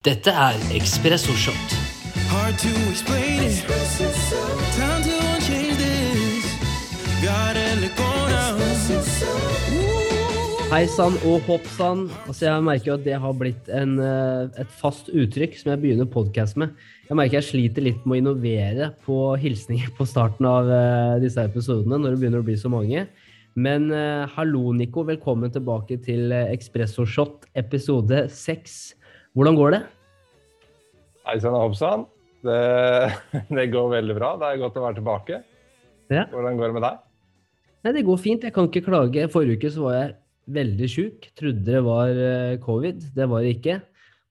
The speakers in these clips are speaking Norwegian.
Dette er Espresso Shot. Hard to explain it. Time to change this. Gotta let go now. Hei sann og hopp sann. Altså, jeg merker jo at det har blitt en, eh, et fast uttrykk som jeg begynner podkast med. Jeg merker jeg sliter litt med å innovere på hilsninger på starten av eh, disse episodene, når det begynner å bli så mange. Men eh, hallo, Nico. Velkommen tilbake til eh, Shot episode seks. Hvordan går det? Hei sann og hoppsann. Det, det går veldig bra. Det er godt å være tilbake. Ja. Hvordan går det med deg? Nei, det går fint. Jeg kan ikke klage. Forrige uke så var jeg veldig sjuk. Trodde det var eh, covid. Det var det ikke.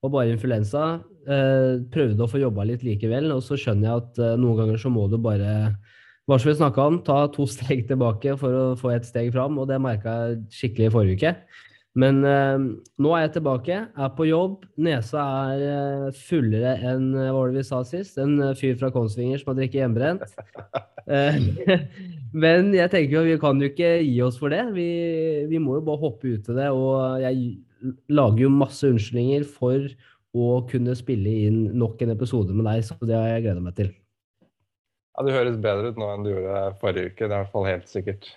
Og bare influensa. Eh, prøvde å få jobba litt likevel, og så skjønner jeg at eh, noen ganger så må du bare hva som vi snakka om, ta to steg tilbake for å få et steg fram, og det merka jeg skikkelig i forrige uke. Men eh, nå er jeg tilbake, er på jobb. Nesa er eh, fullere enn eh, hva var det vi sa sist? En eh, fyr fra Kongsvinger som har drukket hjemmebrent. Men jeg tenker jo, vi kan jo ikke gi oss for det. Vi, vi må jo bare hoppe ut i det. Og jeg lager jo masse unnskyldninger for å kunne spille inn nok en episode med deg, så det har jeg gleda meg til. Ja, Du høres bedre ut nå enn du gjorde forrige uke. Det er i hvert fall helt sikkert.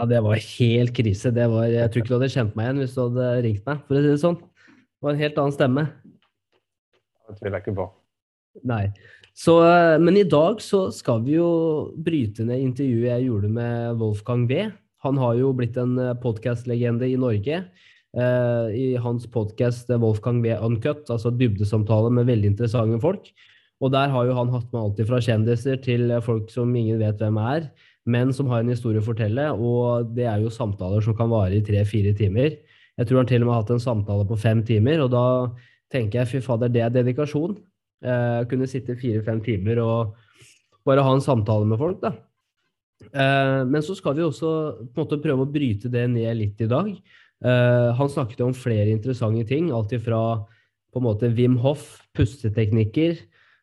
Ja, det var helt krise. Det var, jeg tror ikke du hadde kjent meg igjen hvis du hadde ringt meg, for å si det sånn. Det var en helt annen stemme. Det tviler jeg ikke på. Nei. Så, eh, men i dag så skal vi jo bryte ned intervjuet jeg gjorde med Wolfgang V. Han har jo blitt en podkastlegende i Norge. Eh, I hans podkast Wolfgang V Uncut, altså dybdesamtale med veldig interessante folk. Og der har jo han hatt med alt fra kjendiser til folk som ingen vet hvem er, men som har en historie å fortelle. Og det er jo samtaler som kan vare i tre-fire timer. Jeg tror han til og med har hatt en samtale på fem timer, og da tenker jeg fy fader, det er dedikasjon. Eh, kunne sitte fire-fem timer og bare ha en samtale med folk, da. Eh, men så skal vi også på en måte prøve å bryte det ned litt i dag. Eh, han snakket om flere interessante ting, alt ifra på en måte Wim Hoff, pusteteknikker,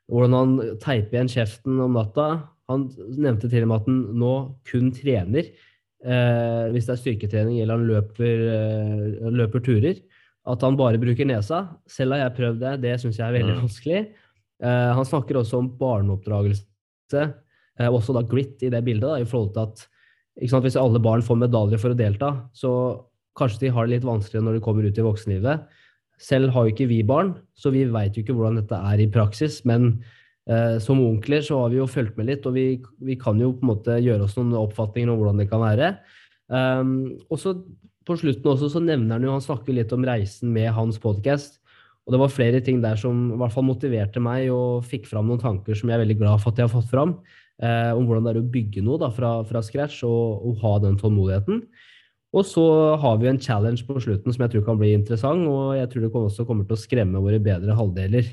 hvordan han teiper igjen kjeften om natta. Han nevnte til og med at han nå kun trener eh, hvis det er styrketrening eller han løper, eh, løper turer. At han bare bruker nesa. Selv har jeg prøvd det, det syns jeg er veldig vanskelig. Eh, han snakker også om barneoppdragelse, eh, også da grit i det bildet, da, i forhold til at ikke sant, hvis alle barn får medaljer for å delta, så kanskje de har det litt vanskeligere når de kommer ut i voksenlivet. Selv har jo ikke vi barn, så vi veit jo ikke hvordan dette er i praksis. Men som onkler så har vi jo fulgt med litt, og vi, vi kan jo på en måte gjøre oss noen oppfatninger om hvordan det kan være. Um, og så på slutten også så nevner han jo, han snakker litt om reisen med hans podkast. Og det var flere ting der som i hvert fall motiverte meg og fikk fram noen tanker som jeg er veldig glad for at jeg har fått fram. Eh, om hvordan det er å bygge noe da, fra, fra scratch og, og ha den tålmodigheten. Og så har vi en challenge på slutten som jeg tror kan bli interessant, og jeg tror det også kommer til å skremme våre bedre halvdeler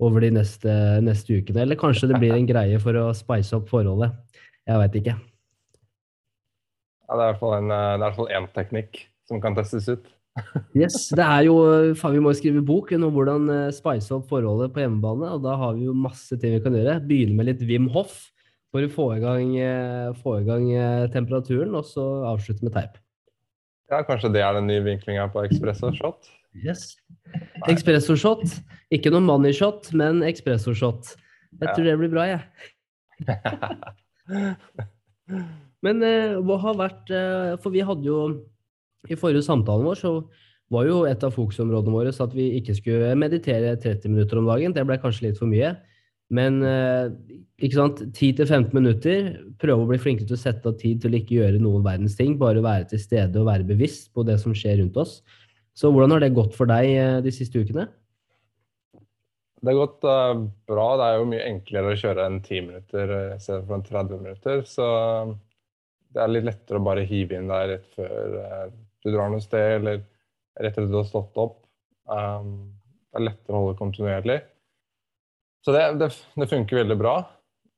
over de neste, neste ukene. Eller kanskje det blir en greie for å spice opp forholdet. Jeg veit ikke. Ja, det er i hvert fall en, eh, det i hvert fall én teknikk som kan testes ut. Yes, det er jo, faen, Vi må jo skrive bok om hvordan eh, spice opp forholdet på hjemmebane, og da har vi jo masse ting vi kan gjøre. Begynne med litt Wim Hoff for å få i gang, eh, få i gang eh, temperaturen, og så avslutte med teip. Ja, Kanskje det er den nye vinklinga på Expresso shot? Yes. Espresso shot. Ikke noe money shot, men espresso shot. Jeg tror det blir bra, jeg. Men eh, hva har vært eh, For vi hadde jo I forrige samtalen vår så var jo et av fokusområdene våre at vi ikke skulle meditere 30 minutter om dagen. Det ble kanskje litt for mye. Men eh, ikke sant, 10-15 minutter. Prøve å bli flinkere til å sette av tid til å ikke gjøre noen verdens ting. Bare være til stede og være bevisst på det som skjer rundt oss. Så hvordan har det gått for deg eh, de siste ukene? Det har gått uh, bra. Det er jo mye enklere å kjøre enn 10 minutter eh, i stedet for en 30 minutter. Så det er litt lettere å bare hive inn der rett før uh, du drar noe sted, eller rett etter du har stått opp. Um, det er lettere å holde kontinuerlig. Så det, det, det funker veldig bra.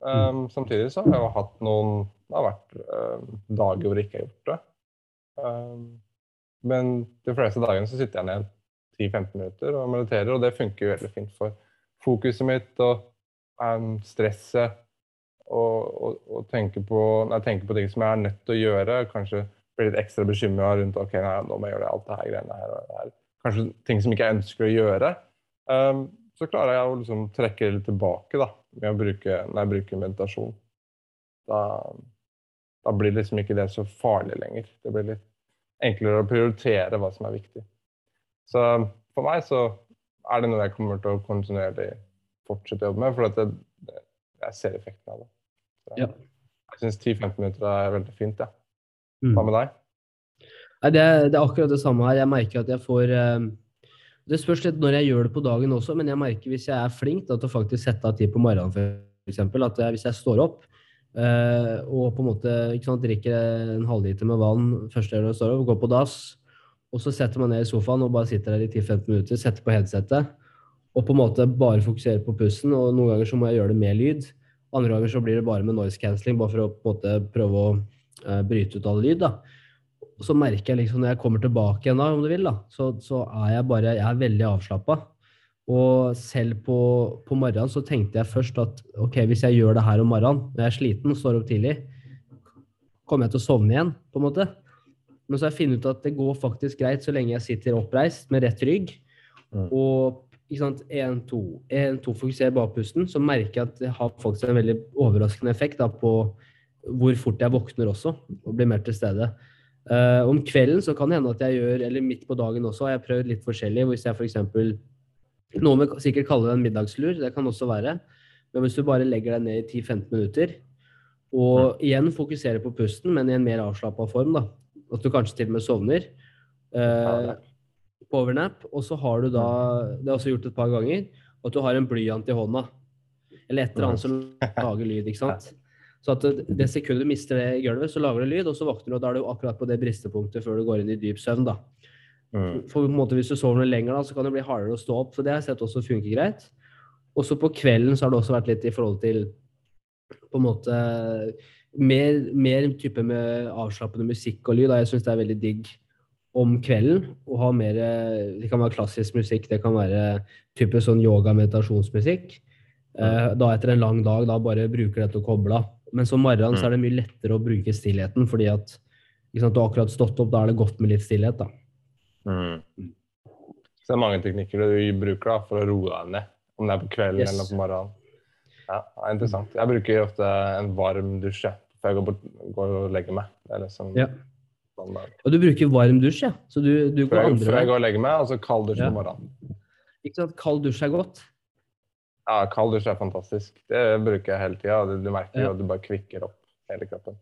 Um, samtidig så har jeg jo hatt noen Det har vært uh, dager hvor jeg ikke har gjort det. Um, men de fleste dagene så sitter jeg ned 10-15 minutter og mediterer, og det funker jo veldig fint for fokuset mitt og um, stresset. Og, og, og tenke, på, nei, tenke på ting som jeg er nødt til å gjøre. Kanskje bli litt ekstra bekymra rundt ok, nei, nå må jeg gjøre alt det her greiene her og det her. Kanskje ting som ikke jeg ønsker å gjøre. Um, så klarer jeg å liksom trekke det litt tilbake da, bruke, når jeg bruker meditasjon. Da, da blir liksom ikke det så farlig lenger. Det blir litt enklere å prioritere hva som er viktig. Så for meg så er det noe jeg kommer til å kontinuerlig fortsette å jobbe med, for at jeg, jeg ser effekten av det. Så, Ja. Jeg syns 10-15 minutter er veldig fint. Ja. Mm. Hva med deg? Nei, det, det er akkurat det samme her. Jeg merker at jeg får eh, Det spørs litt når jeg gjør det på dagen også, men jeg merker hvis jeg er flink da, til å faktisk sette av tid på morgenen, f.eks. At jeg, hvis jeg står opp eh, og på en måte sant, drikker en halvliter med vann første gang du står opp, går på dass, og så setter man ned i sofaen og bare sitter der i 10-15 minutter, setter på headsetet og på en måte bare fokuserer på pusten. Og noen ganger så må jeg gjøre det med lyd. Andre ganger så blir det bare med noise cancelling, bare for å på en måte prøve å eh, bryte ut all lyd. da. Og så merker jeg liksom når jeg kommer tilbake igjen, da, om du vil, da, så, så er jeg bare jeg er veldig avslappa. Og selv på, på morgenen så tenkte jeg først at ok, hvis jeg gjør det her om morgenen, når jeg er sliten og står opp tidlig, kommer jeg til å sovne igjen, på en måte. Men så har jeg funnet ut at det går faktisk greit så lenge jeg sitter oppreist med rett rygg. Mm. Og ikke sant, 1, 2, 1, 2, fokuserer bare på pusten, så merker jeg at det har faktisk en veldig overraskende effekt da, på hvor fort jeg våkner også, og blir mer til stede. Uh, om kvelden så kan det hende at jeg gjør, eller midt på dagen også, har jeg prøvd litt forskjellig. Hvis jeg f.eks. Noen vil sikkert kalle det en middagslur, det kan også være. Men hvis du bare legger deg ned i 10-15 minutter, og igjen fokuserer på pusten, men i en mer avslappa form, da. At du kanskje til og med sovner. Eh, powernap. Og så har du da, det har jeg også gjort et par ganger, at du har en blyant i hånda. Eller et eller annet som lager lyd, ikke sant. Så at det, det sekundet du mister det i gulvet, så lager det lyd, og så våkner du, og da er du akkurat på det bristepunktet før du går inn i dyp søvn, da. Mm. For måte Hvis du sover noe lenger, da, så kan det bli hardere å stå opp. Så det har jeg sett også funker greit. Og så på kvelden så har det også vært litt i forhold til på en måte mer, mer type med avslappende musikk og lyd. Da. Jeg syns det er veldig digg om kvelden å ha mer Det kan være klassisk musikk, det kan være type sånn yoga-meditasjonsmusikk. Eh, da etter en lang dag da bare bruker det til å koble av. Men som morgenen så er det mye lettere å bruke stillheten, fordi at ikke sant, du har akkurat stått opp, da er det godt med litt stillhet. da. Mm. Så det er mange teknikker du bruker da, for å roe deg ned, om det er på kvelden Yes. eller på morgenen. Ja, det er interessant. Jeg bruker ofte en varm dusj før jeg går, bort, går og legger meg. Det er liksom Ja. sånn. Og du bruker varm dusj, ja. Så du, du går jeg, andre før jeg går og legger meg, og så kald dusj Ja. på morgenen. Ikke sant? Kald dusj er godt. Ja, kald dusj er fantastisk. Det bruker jeg hele tida. Du, du merker Ja. jo at du bare kvikker opp hele kroppen.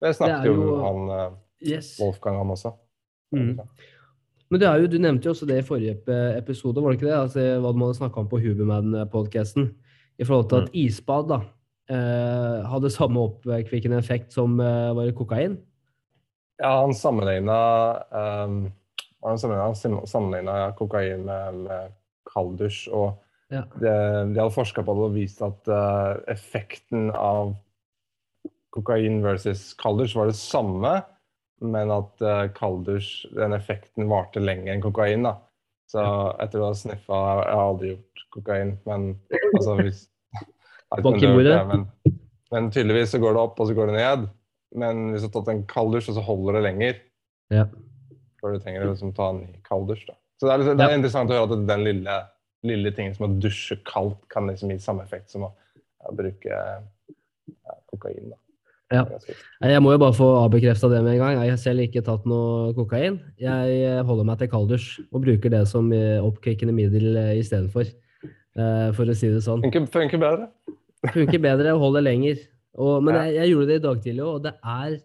Det Det snakket det jo om han eh, Yes. Wolfgang om også. Mm. Men det er jo, du nevnte jo også det i forrige episode, var det ikke det? Altså, hva man snakka om på Huberman-podkasten. I forhold til at isbad da, eh, hadde samme oppkvikkende effekt som eh, var det kokain. Ja, han sammenligna um, han sammenligna- kokain med, med kalddusj. Og Ja. det, de hadde forska på det og vist at uh, effekten av kokain versus kalddusj var det samme, men at uh, kalddusj, den effekten varte lenger enn kokain. da. Så etter å ha sniffa Jeg har aldri gjort kokain, men altså hvis det, men, men tydeligvis så går det opp, og så går det ned. Men hvis du har tatt en kalddusj, så holder det lenger. Ja. Før du trenger å liksom ta en ny kalddusj. da. Så det er, det er interessant å høre at den lille, lille tingen som å dusje kaldt, kan liksom gi samme effekt som å å bruke ja, kokain. da. Ja. Er Jeg må jo bare få avbekrefta det med en gang. Jeg har selv ikke tatt noe kokain. Jeg eh, holder meg til kalddusj og bruker det som eh, oppkvikkende middel eh, istedenfor. For å si det sånn. Funker, funker bedre. Funker bedre og holder lenger. Og, men jeg, jeg gjorde det i dag tidlig òg, og det er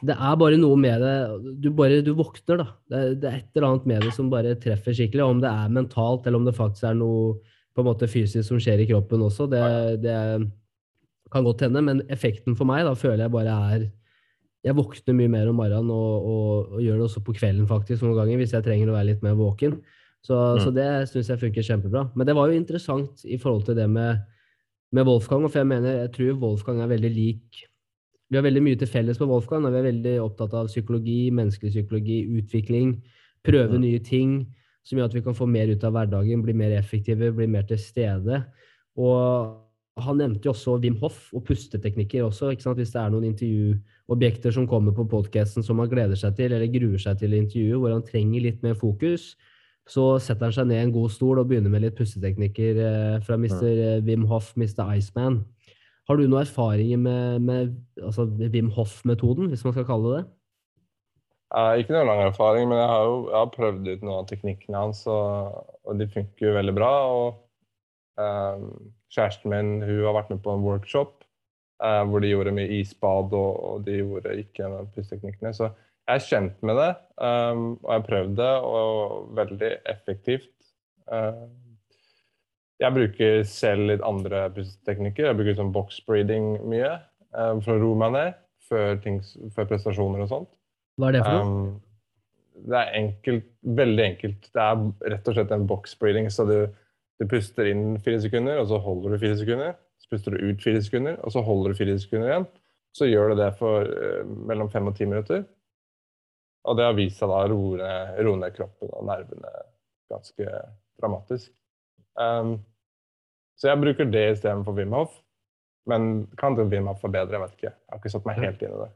det er bare noe med det Du bare du våkner, da. Det, er- det er et eller annet med det som bare treffer skikkelig. Om det er mentalt, eller om det faktisk er noe på en måte fysisk som skjer i kroppen også, det, det kan godt hende. Men effekten for meg da føler jeg bare er Jeg våkner mye mer om morgenen og, og, og gjør det også på kvelden faktisk noen ganger hvis jeg trenger å være litt mer våken. Så, så det syns jeg funker kjempebra. Men det var jo interessant i forhold til det med, med Wolfgang, for jeg mener, jeg tror Wolfgang er veldig lik Vi har veldig mye til felles med Wolfgang. og Vi er veldig opptatt av psykologi, menneskelig psykologi, utvikling, prøve Mm. nye ting som gjør at vi kan få mer ut av hverdagen, bli mer effektive, bli mer til stede. Og han nevnte jo også Wim Hoff og pusteteknikker også. ikke sant? Hvis det er noen intervjuobjekter som kommer på podkasten som han gleder seg til, eller gruer seg til intervjuet, hvor han trenger litt mer fokus, så setter han seg ned i en god stol og begynner med litt pusteteknikker eh, fra Mr. Wim Hoff, Mr. Iceman. Har du noen erfaringer med, med altså Wim Hoff-metoden, hvis man skal kalle det det? Ikke noe lang erfaring, men jeg har jo jeg har prøvd ut noen av teknikkene hans, og, og de funker jo veldig bra. og eh, Kjæresten min hun har vært med på en workshop eh, hvor de gjorde mye isbad, og, og de gjorde ikke pusteteknikkene. Så jeg er kjent med det, um, og jeg har prøvd det, og veldig effektivt. Uh, jeg bruker selv litt andre pusteteknikker. Jeg bruker sånn box breathing mye for å roe meg ned før, ting, før prestasjoner og sånt. Hva er det for noe? Det er enkelt, veldig enkelt. Det er rett og slett en box breathing. Så du, du puster inn fire sekunder, og så holder du fire sekunder. Så puster du ut fire sekunder, og så holder du fire sekunder igjen. Så gjør du det for uh, mellom fem og ti minutter. Og det har vist seg da å roe ned, kroppen og nervene ganske dramatisk. Um, så jeg bruker det istedenfor Wim Hof. Men kan det Wim Hof forbedre? Jeg vet ikke. Jeg har ikke satt meg helt inn i det.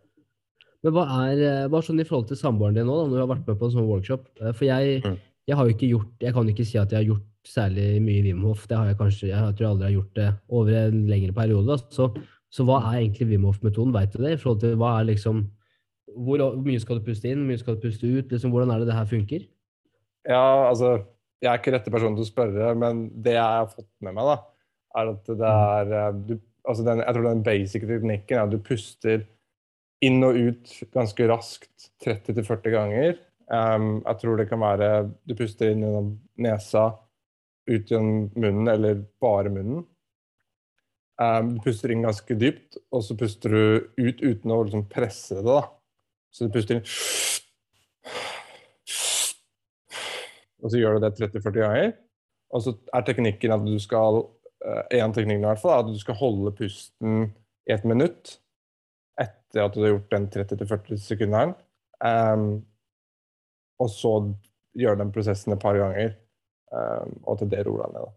Men hva er, eh, hva er sånn i forhold til samboeren din nå, da, når du har vært med på en sånn workshop? Eh, For jeg, Mm. Jeg har jo ikke gjort Jeg kan ikke si at jeg har gjort særlig mye Wim Hof. Det har jeg kanskje Jeg tror jeg aldri har gjort det over en lengre periode. da. Så, så hva er egentlig Wim Hof-metoden? Veit du det? I forhold til hva er liksom hvor, mye skal du puste inn, hvor mye skal du puste ut? Liksom, hvordan er det det her funker? Ja, altså Jeg er ikke rette personen til å spørre, men det jeg har fått med meg, da, er at det er eh, du, altså den, Jeg tror den basic teknikken er at du puster inn og ut ganske raskt 30-40 ganger. Um, jeg tror det kan være Du puster inn gjennom nesa, ut gjennom munnen, eller bare munnen. Um, du puster inn ganske dypt, og så puster du ut uten å liksom presse det. da. Så du puster inn Og så gjør du det 30-40 ganger. Og så er teknikken at du skal eh, En teknikk i hvert fall, at du skal holde pusten i et minutt etter at du har gjort den 30-40 sekunderen. Um, og så gjøre den prosessen et par ganger, um, og til det roer han ned.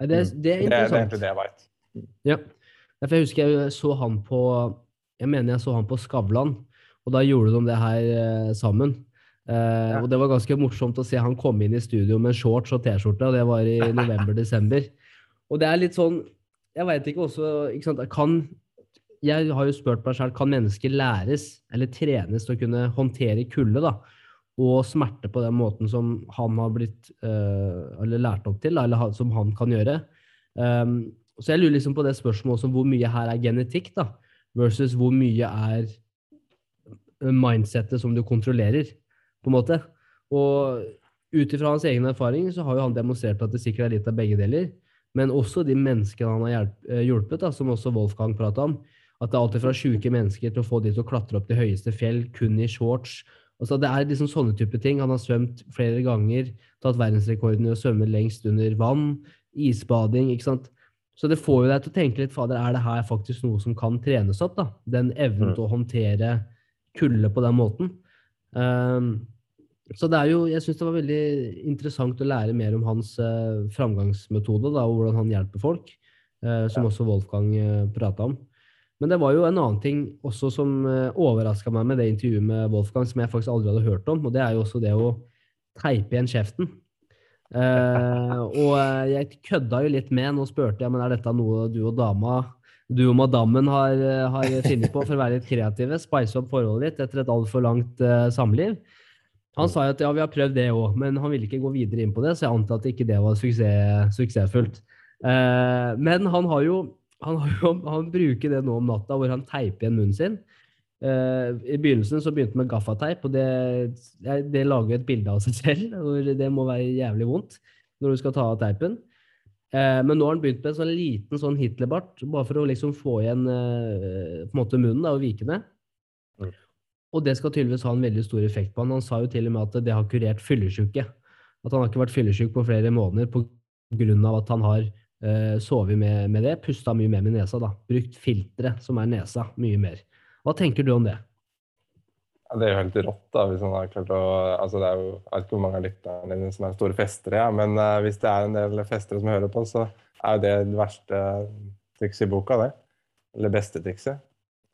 Det, Mm. det er Det, er- det er interessant. egentlig det jeg veit. Ja. Ja, Jeg husker jeg så han på Jeg mener jeg så han på Skavlan, og da gjorde de det her eh, sammen. Eh, Og det var ganske morsomt å se han komme inn i studio med shorts og T-skjorte, og det var i november-desember. Og det er litt sånn Jeg veit ikke også ikke sant, kan, Jeg har jo spurt meg selv, kan mennesker læres eller trenes til å kunne håndtere kulde da, og smerte på den måten som han har blitt uh, eller lært opp til, da, eller som han kan gjøre? Um, så jeg lurer liksom på det spørsmålet om hvor mye her er genetikk, da, versus hvor mye er mindsettet som du kontrollerer, på en måte. Og ut ifra hans egen erfaring så har jo han demonstrert at det sikkert er litt av begge deler, men også de menneskene han har eh, hjulpet, da, som også Wolfgang prata om. At det er alltid fra sjuke mennesker til å få de til å klatre opp til høyeste fjell kun i shorts. Altså, det er liksom sånne type ting. Han har svømt flere ganger, tatt verdensrekorden i å svømme lengst under vann, isbading, ikke sant. Så det får jo deg til å tenke litt, fader, er det her faktisk noe som kan trenes opp, da? Den evnen Mm. til å håndtere kulde på den måten. Um, så det er jo, jeg syns det var veldig interessant å lære mer om hans uh, framgangsmetode, da, og hvordan han hjelper folk, uh, som også Wolfgang uh, prata om. Men det var jo en annen ting også som uh, overraska meg med det intervjuet med Wolfgang, som jeg faktisk aldri hadde hørt om, og det er jo også det å teipe igjen kjeften. Eh, og eh, jeg kødda jo litt med nå spurte jeg men er dette noe du og dama du og madammen har, eh, har funnet på for å være litt kreative, spice opp forholdet ditt etter et altfor langt eh, samliv. Han sa jo at ja, vi har prøvd det òg, men han ville ikke gå videre inn på det, så jeg antar at ikke det var suksess, suksessfullt. Eh, men han har jo han, har jo, han bruker det nå om natta, hvor han teiper igjen munnen sin. Uh, I begynnelsen så begynte han med gaffateip, og det, det lager et bilde av seg selv. hvor Det må være jævlig vondt når du skal ta av teipen. Uh, men nå har han begynt med en sånn liten sånn Hitlerbart, bare for å liksom få igjen uh, på en måte munnen da, og vike ned. Mm. Og det skal tydeligvis ha en veldig stor effekt på han. Han sa jo til og med at det har kurert fyllesyke. At han har ikke vært fyllesyk på flere måneder på grunn av at han har sovet med, med det, pusta mye mer med nesa, da. Brukt filtre, som er nesa, mye mer. Hva tenker du om det? Ja, det er jo helt rått, da, hvis man har klart å altså det er jo, Jeg vet ikke hvor mange av lytterne dine som er store festere, ja, men uh, hvis det er en del festere som hører på, så er jo det det verste trikset i boka, det. Eller beste trikset.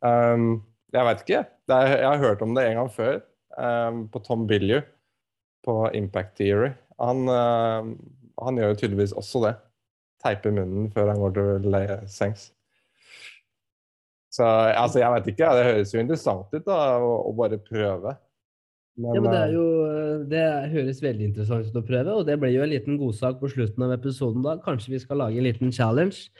Um, jeg veit ikke. Er, jeg har hørt om det en gang før, um, på Tom Billiu på Impact Theory. Han, uh, han gjør jo tydeligvis også det. Teiper munnen før han går til sengs. Så altså, jeg vet ikke. Det høres jo interessant ut da, å, å bare prøve. Men, Ja, men det eh, jo Det høres veldig interessant ut å prøve, og det blir jo en liten godsak på slutten av episoden da. Kanskje vi skal lage en liten challenge.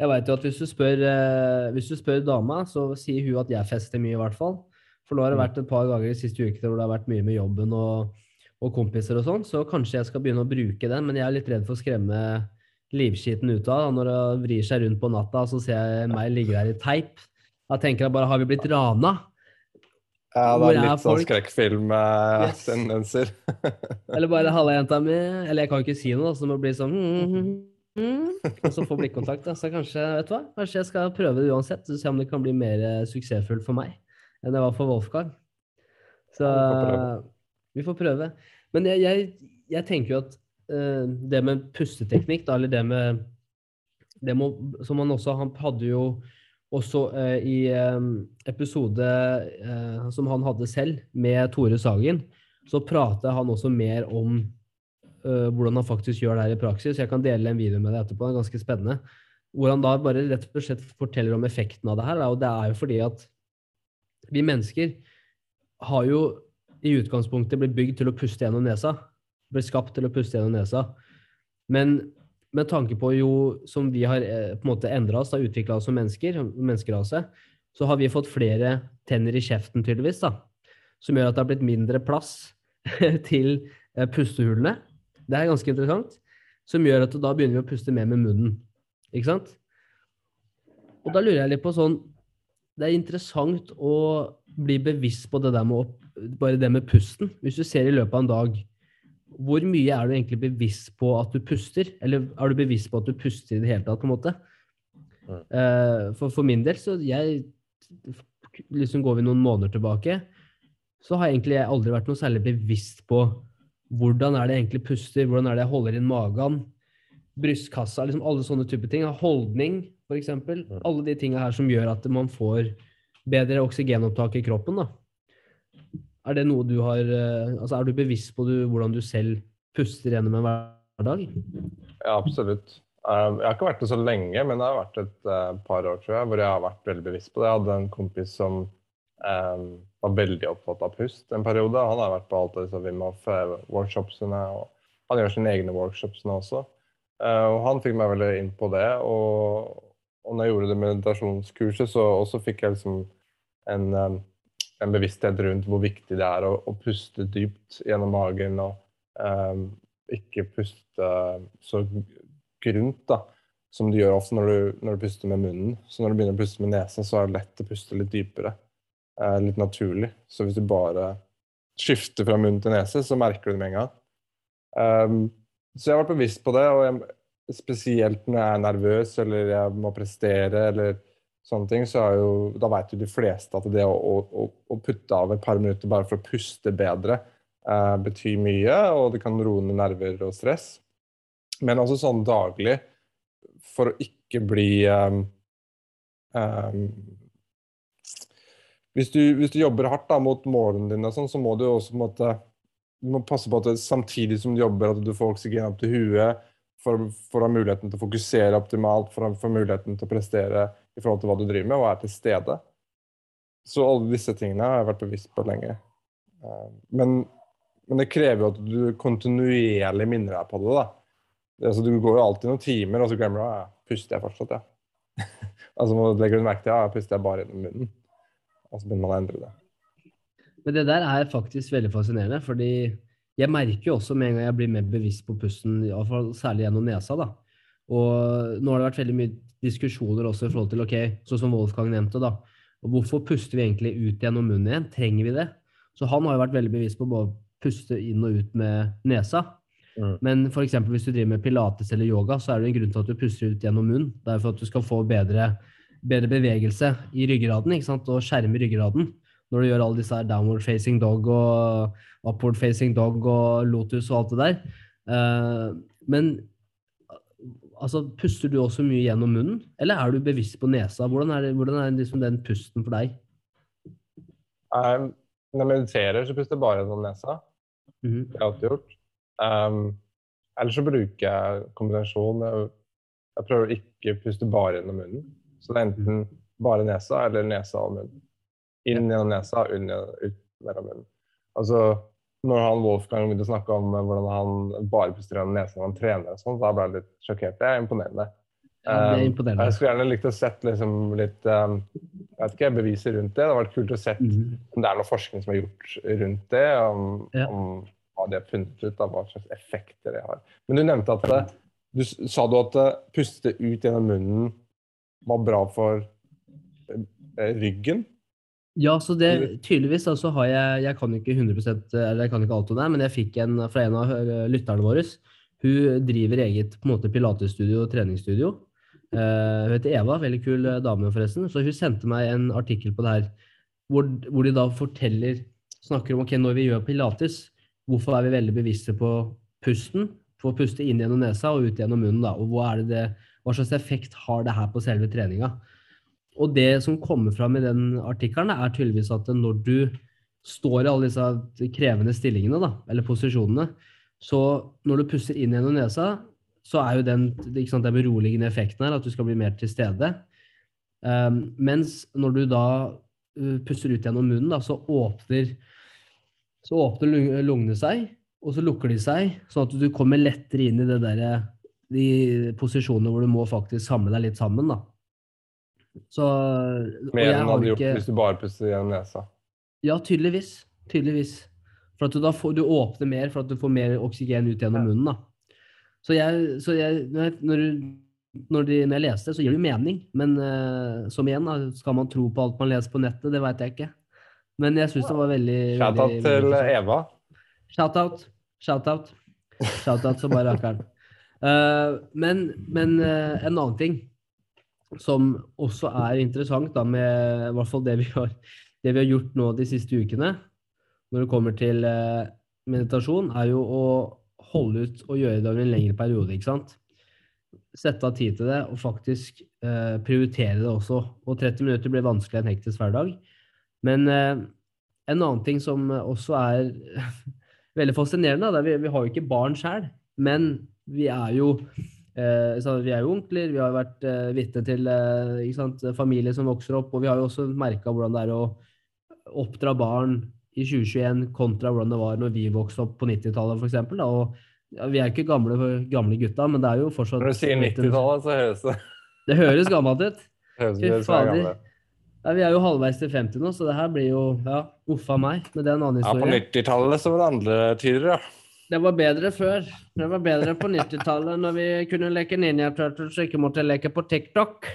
Jeg vet jo at hvis du spør, eh, hvis du spør dama, så sier hun at jeg fester mye, i hvert fall. For nå har det Mm. vært et par ganger de siste ukene hvor det har vært mye med jobben og, og kompiser og sånn, så kanskje jeg skal begynne å bruke den, men jeg er litt redd for å skremme livskiten ut av. Når det vrir seg rundt på natta, så ser jeg meg ligge der i teip. Da tenker jeg bare, har vi blitt rana? ja, det er er litt sånn folk? Yes. Eller bare 'halla, jenta mi'. Eller jeg kan jo ikke si noe, så det må bli sånn mm, mm, mm, Og så få blikkontakt. Da. Så kanskje vet du hva? Kanskje jeg skal prøve det uansett, så se om det kan bli mer eh, suksessfullt for meg enn det var for Wolfgang. Så Ja, vi får vi får prøve. Men jeg, jeg, jeg tenker jo at eh, det med pusteteknikk, da, eller det med det må, Som han også Han hadde jo også eh, i eh, episode eh, som han hadde selv med Tore Sagen, så prater han også mer om eh, hvordan han faktisk gjør det her i praksis. Jeg kan dele en video med deg etterpå, det er ganske spennende. Hvor han da bare rett og slett forteller om effekten av det her. Og det er jo fordi at vi mennesker har jo i utgangspunktet blitt bygd til å puste gjennom nesa. Blitt skapt til å puste gjennom nesa. Men med tanke på jo som vi har eh, på en måte endra oss, utvikla oss som mennesker, menneskerase, så har vi fått flere tenner i kjeften, tydeligvis, da. Som gjør at det har blitt mindre plass til eh, pustehullene. Det er ganske interessant. Som gjør at da begynner vi å puste mer med munnen. Ikke sant? Og da lurer jeg litt på sånn Det er interessant å bli bevisst på det der med bare det med pusten. Hvis du ser i løpet av en dag, hvor mye er du egentlig bevisst på at du puster? Eller er du bevisst på at du puster i det hele tatt, på en måte? Mm. For, for min del, så jeg liksom Går vi noen måneder tilbake, så har jeg egentlig jeg aldri vært noe særlig bevisst på hvordan er det jeg egentlig puster, hvordan er det jeg holder inn magen, brystkassa, liksom alle sånne type ting. Holdning, f.eks. Mm. Alle de tinga her som gjør at man får bedre oksygenopptak i kroppen. da. Er det noe du har eh, Altså, er du bevisst på du, hvordan du selv puster gjennom en hverdag? Ja, absolutt. Um, Jeg har ikke vært det så lenge, men det har vært et eh, par år tror jeg, hvor jeg har vært veldig bevisst på det. Jeg hadde en kompis som um, var veldig opptatt av pust en periode. Han har vært på alt disse Wim Hof-workshopsene, og han gjør sine egne workshops nå også. Uh, og han fikk meg veldig inn på det. Og, og når jeg gjorde det meditasjonskurset, så fikk jeg liksom en, um, en bevissthet rundt hvor viktig det er å, å puste dypt gjennom magen. og um, ikke puste så grunt da, som du gjør ofte når du, når du puster med munnen. Så når du begynner å puste med nesen, så er det lett å puste litt dypere. Uh, litt naturlig. Så hvis du bare skifter fra munn til nese, så merker du det med en gang. Um, så jeg har vært bevisst på det, og jeg, spesielt når jeg er nervøs eller jeg må prestere eller sånne ting, så er jo, da vet jo de fleste at det å, å, å putte av et par minutter bare for å puste bedre eh, betyr mye, og det kan roe ned nerver og stress. Men også sånn daglig, for å ikke bli um, um, hvis, du, hvis du jobber hardt da, mot målene dine, sånn, så må du også måtte, du må passe på at det, samtidig som du jobber, at du får oksygen opp til huet for, for å ha muligheten til å fokusere optimalt, for å få muligheten til å prestere i forhold til hva du driver med, og er til stede. Så alle disse tingene har jeg vært bevisst på lenge. Uh, men, men det krever jo at du kontinuerlig minner deg på det. da. Altså, du går jo alltid noen timer, og så glemmer du ja, puster jeg fortsatt, ja. altså må du merke til ja, puster jeg bare gjennom munnen. Og så begynner man å endre det. Men det der er faktisk veldig fascinerende, fordi jeg merker jo også med en gang jeg blir mer bevisst på pusten, i fall særlig gjennom nesa, da. Og nå har det vært veldig mye diskusjoner også i forhold til, ok, sånn som Wolfgang nevnte, da. Og hvorfor puster vi egentlig ut gjennom munnen igjen? Trenger vi det? Så han har jo vært veldig bevisst på å puste inn og ut med nesa. Mm. Men for eksempel hvis du driver med pilates eller yoga, så er det en grunn til at du puster ut gjennom munnen. Det er for at du skal få bedre, bedre bevegelse i ryggraden, ikke sant? og skjerme ryggraden. Når du gjør alle disse her downward facing dog og upward facing dog og lotus og alt det der. Uh, men altså, puster du også mye gjennom munnen, eller er du bevisst på nesa? Hvordan er, det, hvordan er liksom den pusten for deg? Um, når jeg mediterer, så puster jeg bare gjennom nesa. Mhm. Det har jeg alltid gjort. Um, ellers så bruker jeg kombinasjon. Jeg, jeg prøver å ikke puste bare gjennom munnen. Så det er enten bare nesa eller nesa og munnen. Inn gjennom nesa, ut mellom munnen. Altså, når han Wolfgang begynte å snakke om eh, hvordan han bare puster gjennom nesen når han trener, og sånt, da ble jeg litt sjokkert. Det er imponerende. Ja, det er Um, imponerende. Jeg skulle gjerne likt å sett liksom litt um, jeg vet ikke, beviser rundt det. Det hadde vært kult å sett Mhm. om det er noe forskning som er gjort rundt det. Om, Ja. om hva de har funnet ut av hva slags effekter det har. Men du nevnte at det, du sa du at eh, puste ut gjennom munnen var bra for eh, ryggen? Ja, så det tydeligvis altså har jeg Jeg kan ikke 100 eller jeg kan ikke alt om det, men jeg fikk en fra en av eh, lytterne våre. Hun driver eget på en måte pilatesstudio og treningsstudio. Uh, hun heter Eva, veldig kul eh, dame forresten. Så hun sendte meg en artikkel på det her hvor, hvor de da forteller Snakker om ok, når vi gjør pilates, hvorfor er vi veldig bevisste på pusten? For å puste inn gjennom nesa og ut gjennom munnen, da. Og hva, det det, hva slags effekt har det her på selve treninga? Og det som kommer fram i den artikkelen, er tydeligvis at når du står i alle disse krevende stillingene, da, eller posisjonene, så når du puster inn gjennom nesa, så er jo den, sant, den beroligende effekten her at du skal bli mer til stede. Um, mens når du da uh, puster ut gjennom munnen, da, så åpner, så åpner lungene seg, og så lukker de seg, sånn at du kommer lettere inn i det der, de posisjonene hvor du må faktisk samle deg litt sammen. da. Så, Mer enn du har hadde gjort ikke- hvis du bare pustet igjen nesa. ja, tydeligvis. Tydeligvis. For at du da får, du åpner mer for at du får mer oksygen ut gjennom Ja. munnen. da. Så jeg, så jeg når, du- når, de, når jeg leste, så gir det mening. Men uh, som igjen, da, skal man tro på alt man leser på nettet? Det veit jeg ikke. Men jeg syns det var veldig Shout-out til. Eva. Shout-out. Shout-out. Shout-out som bare rakkeren. Uh, men men uh, en annen ting som også er interessant, da, med i hvert fall det vi har, det vi har gjort nå de siste ukene, når det kommer til eh, meditasjon, er jo å holde ut og gjøre det over en lengre periode. ikke sant? Sette av tid til det og faktisk eh, prioritere det også. Og 30 minutter blir vanskelig en hektisk hverdag. Men eh, en annen ting som også er veldig fascinerende, er vi, vi har jo ikke barn sjøl, men vi er jo vi er jo onkler, vi har vært eh, vitne til eh, sant, familie som vokser opp, og vi har jo også merka hvordan det er å oppdra barn i 2021 kontra hvordan det var når vi vokste opp på 90-tallet, f.eks. Og ja, vi er ikke gamle, gamle gutta, men det er jo fortsatt Når du sier 90-tallet, så høres det Det høres gammelt ut. Fy er fader. Ja, vi er jo halvveis til 50 nå, så det her blir jo Ja, uffa meg. Men det er en annen Ja, på 90-tallet så var det andre tider, ja. Det var bedre før. Det var bedre på 90-tallet når vi kunne leke Ninja Turtles og ikke måtte leke på TikTok.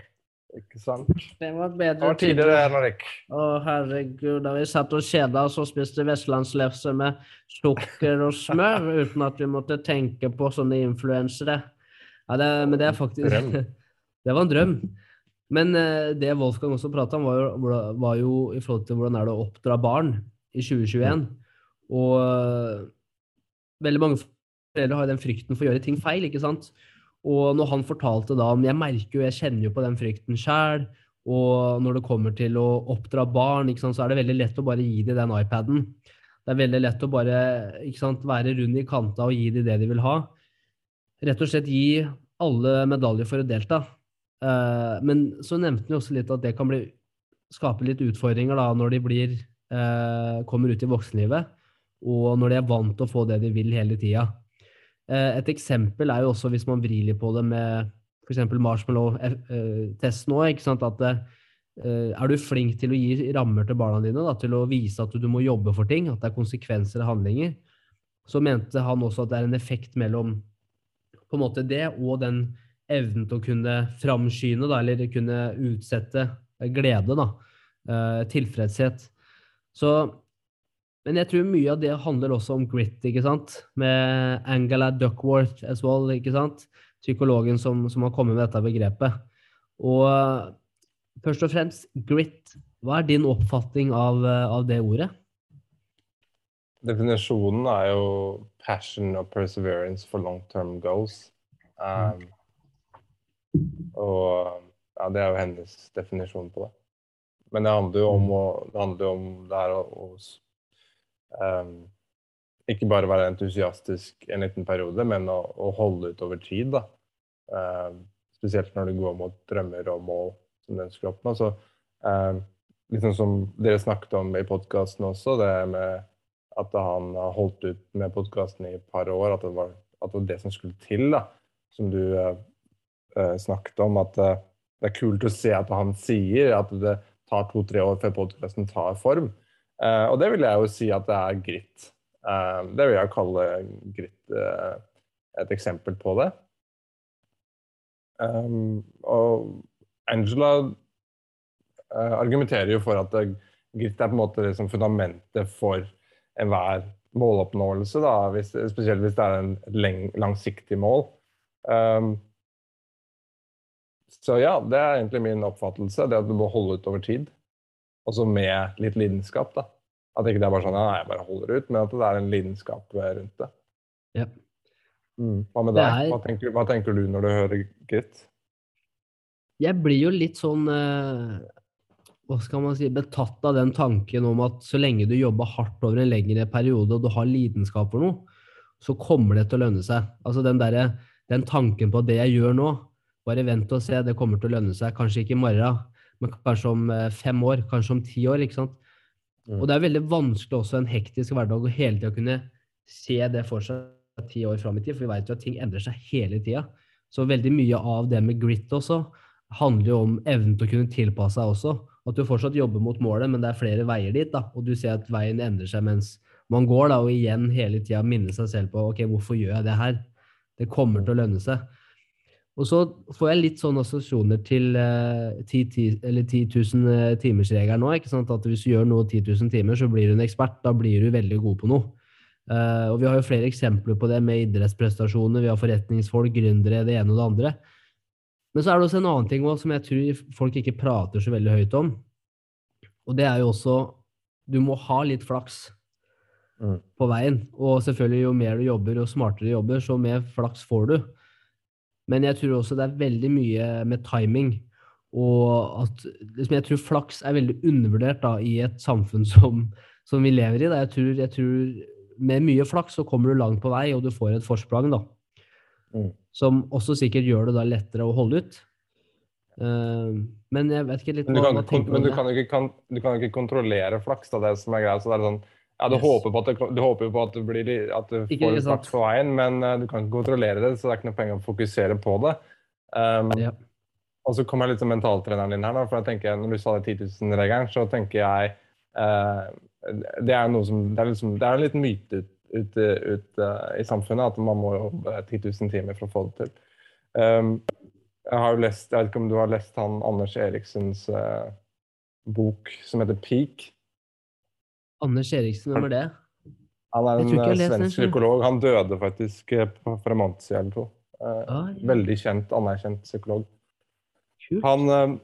Ikke sant? Det var Det bedre var tidligere, det, Henrik. Å, herregud. Da vi satt og kjeda oss og spiste vestlandslefse med sukker og smør uten at vi måtte tenke på sånne influensere. Ja, det, men det er faktisk. Det var en drøm. Men eh, det Wolfgang også prata om, var jo, var jo i forhold til hvordan er det å oppdra barn i 2021. Og eh, veldig mange foreldre har den frykten for å gjøre ting feil, ikke sant. Og når han fortalte da om Jeg merker jo, jeg kjenner jo på den frykten sjæl. Og når det kommer til å oppdra barn, ikke sant, så er det veldig lett å bare gi dem den iPaden. Det er veldig lett å bare ikke sant, være rund i kanta og gi dem det de vil ha. Rett og slett gi alle medaljer for å delta. Eh, men så nevnte han også litt at det kan bli, skape litt utfordringer da, når de blir, eh, kommer ut i voksenlivet, og når de er vant til å få det de vil hele tida. Eh, Et eksempel er jo også hvis man vrir litt på det med f.eks. marshmallow-testen nå. at eh, Er du flink til å gi rammer til barna dine, da, til å vise at du må jobbe for ting, at det er konsekvenser av handlinger, så mente han også at det er en effekt mellom på en måte det og den evnen til å kunne framskyne, da, eller kunne utsette glede, da. eh, tilfredshet. Så men jeg tror mye av det handler også om grit, ikke sant? Med Angela Duckworth as well, ikke sant? Psykologen som, som har kommet med dette begrepet. Og eh, først og fremst, grit. Hva er din oppfatning av, eh, av det ordet? Definisjonen er jo passion og perseverance for long term goals. Um, og ja, det er jo hennes definisjon på det. Men det handler jo om, å, det, handler om det her å, å um, ikke bare være entusiastisk en liten periode, men å, å holde ut over tid. Eh, spesielt når du går mot drømmer og mål som du ønsker å oppnå. Så um, liksom som dere snakket om i podkasten også, det med at han har holdt ut med podkasten i et par år, at det, var, at det var det som skulle til, da. Som du eh snakket om, at uh, det er kult å se at han sier at det tar to-tre år før podkasten tar form. Uh, og det vil jeg jo si at det er grit. Uh, det vil jeg kalle grit uh, et eksempel på det. Um, og Angela argumenterer jo for at grit er på en måte liksom fundamentet for enhver måloppnåelse, da, hvis, spesielt hvis det er en langsiktig mål. Um, så ja, det er egentlig min oppfattelse. Det at du må holde ut over tid. Også med litt lidenskap. da. At ikke det er bare sånn ja, jeg bare holder ut, men at det er en lidenskap rundt det. Ja. Mm. Hva med deg? Hva, tenker, hva, tenker, du når du hører Grit? Jeg blir jo litt sånn eh, hva skal man si, betatt av den tanken om at så lenge du jobber hardt over en lengre periode, og du har lidenskap for noe, så kommer det til å lønne seg. Altså den, der, den tanken på det jeg gjør nå, bare vent og se, det kommer til å lønne seg. Kanskje ikke i morgen, men kanskje om eh, fem år, kanskje om ti år. ikke sant? Mm. Og det er veldig vanskelig også en hektisk hverdag å hele tida kunne se det for seg ti år fram i tid, for vi vet jo at ting endrer seg hele tida. Så veldig mye av det med grit også handler jo om evnen til å kunne tilpasse seg også. At du fortsatt jobber mot målet, men det er flere veier dit. da, Og du ser at veien endrer seg mens man går, da, og igjen hele tida minne seg selv på ok, hvorfor gjør jeg det her? Det kommer til å lønne seg. Og så får jeg litt sånne assosiasjoner til uh, 10, 10 000 timersregelen nå. ikke sant? At hvis du gjør noe 10 000 timer, så blir du en ekspert. Da blir du veldig god på noe. Uh, og vi har jo flere eksempler på det med idrettsprestasjoner. Vi har forretningsfolk, gründere, det ene og det andre. Men så er det også en annen ting også, som jeg tror folk ikke prater så veldig høyt om. Og det er jo også Du må ha litt flaks mm. på veien. Og selvfølgelig, jo mer du jobber, jo smartere du jobber, så mer flaks får du. Men jeg tror også det er veldig mye med timing. Og at liksom jeg tror flaks er veldig undervurdert da, i et samfunn som, som vi lever i. Jeg tror, jeg tror, med mye flaks så kommer du langt på vei, og du får et forsprang. da. Mm. Som også sikkert gjør det da lettere å holde ut. Uh, men jeg vet ikke litt Men du kan, hva, men du kan, ikke, kan, du kan, ikke, kontrollere flaks, da, det som er greia. Så det er sånn ja, du, yes. håper på at det, du håper på at du, blir, at du ikke, får flaks på veien, men uh, du kan ikke kontrollere det, så det er ikke noe penger å fokusere på det. Um, ja. Og så kommer jeg litt som mentaltreneren din her, da, for jeg tenker, når du sa det 10 000-regelen, så tenker jeg uh, Det er noe som Det er, liksom, det er en liten myte ut, ut, ut, uh, i samfunnet at man må jobbe 10 000 timer for å få det til. Um, jeg har jo lest, jeg vet ikke om du har lest han Anders Eriksens bok som heter 'Peak'? Anders Eriksen, hvem er det? Han er en eh, svensk psykolog. Han døde faktisk eh, for en måned siden eller to. Eh, ah, ja. Veldig kjent, anerkjent psykolog. Kult. Han uh,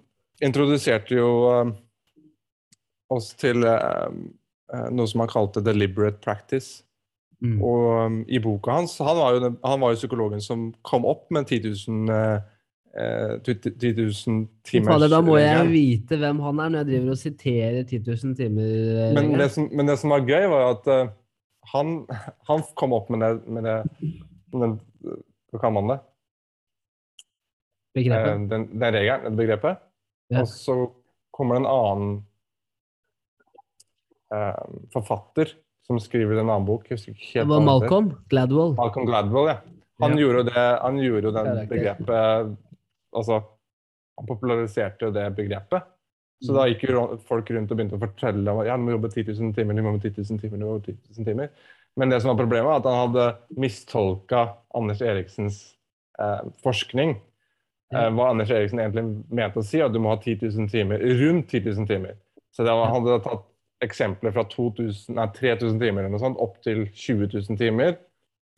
introduserte jo uh, oss til uh, noe som han kalte 'deliberate practice'. Mm. Og um, i boka hans Han var jo, han var jo psykologen som kom opp med 10 000 10 eh, 000 timers Da må jeg vite hvem han er når jeg driver og siterer 10 000 timer. Men det, som, men det som var gøy, var at uh, han, han, kom opp med det, med det den, Hva kaller man det? Begrepet? Uh, den, den regelen, begrepet. Ja. Og så kommer det en annen uh, forfatter som skriver en annen bok. det var Malcolm Gladwell. Malcolm Gladwell, ja. Han, ja. Gjorde, det, han gjorde jo den begrepet altså, Han populariserte jo det begrepet. Så da gikk jo folk rundt og begynte å fortelle om ja, du må jobbe 10 000 timer, du må jobbe 10 000 timer, du må jobbe 10 000 timer. Men det som var problemet, var at han hadde mistolka Anders Eriksens eh, forskning. Eh, hva Anders Eriksen egentlig mente å si, at du må ha 10 000 timer, rundt 10 000 timer. Så det var, han hadde tatt eksempler fra 2000, nei, 3000 timer eller noe sånt, opp til 20 000 timer.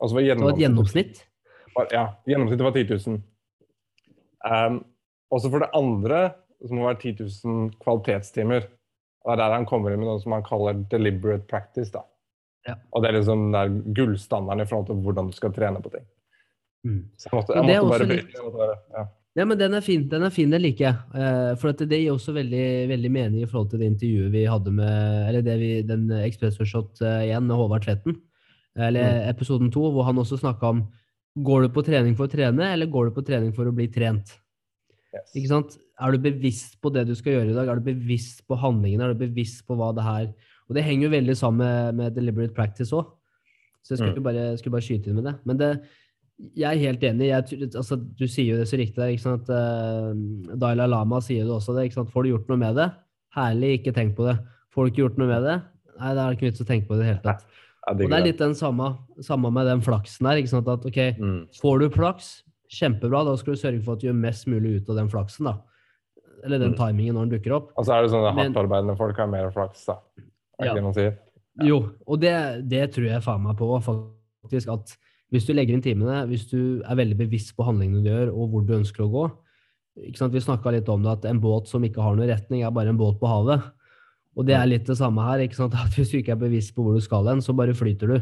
Altså var det var et gjennomsnitt? Ja, gjennomsnittet var 10 000. Um, også for det andre så må det være 10 000 kvalitetstimer. Det er der han kommer inn med noe som han kaller deliberate practice. da. Ja. Og det er liksom det er gullstandarden i forhold til hvordan du skal trene på ting. Mm. Så jeg måtte, jeg måtte bare litt... bare, ja. ja. men den er fin, den er fin, det liker jeg. Uh, for det gir også veldig, veldig, mening i forhold til det intervjuet vi hadde med Eller det vi, den Express Shot uh, igjen med Håvard Tvetten. eller episoden to, hvor han også snakka om Går du på trening for å trene, eller går du på trening for å bli trent? Yes. Ikke sant? Er du bevisst på det du skal gjøre i dag? Er du bevisst på handlingene? Er du bevisst på hva det her Og det henger jo veldig sammen med, med deliberate practice òg. Så jeg skulle, Mm. bare, skulle bare skyte inn med det. Men det, jeg er helt enig. Jeg, altså, du sier jo det så riktig der. ikke sant? Uh, Dalai Lama sier det også. det, ikke sant? Får du gjort noe med det? Herlig, ikke tenk på det. Får du ikke gjort noe med det? Nei, da er det ikke vits å tenke på det i det hele tatt. Og det er litt den samme, samme med den flaksen her. ikke sant? At ok, Mm. Får du flaks, kjempebra. Da skal du sørge for at du gjør mest mulig ut av den flaksen. da. Eller den Mm. timingen når den dukker opp. Og så er det sånn at hardtarbeidende folk har mer flaks, da. Er Ja. ikke det man sier? Jo, og det, det tror jeg faen meg på, faktisk. At hvis du legger inn timene, hvis du er veldig bevisst på handlingene du gjør, og hvor du ønsker å gå ikke sant? Vi snakka litt om det, at en båt som ikke har noen retning, er bare en båt på havet. Og det er litt det samme her. ikke sant? At Hvis du ikke er bevisst på hvor du skal hen, så bare flyter du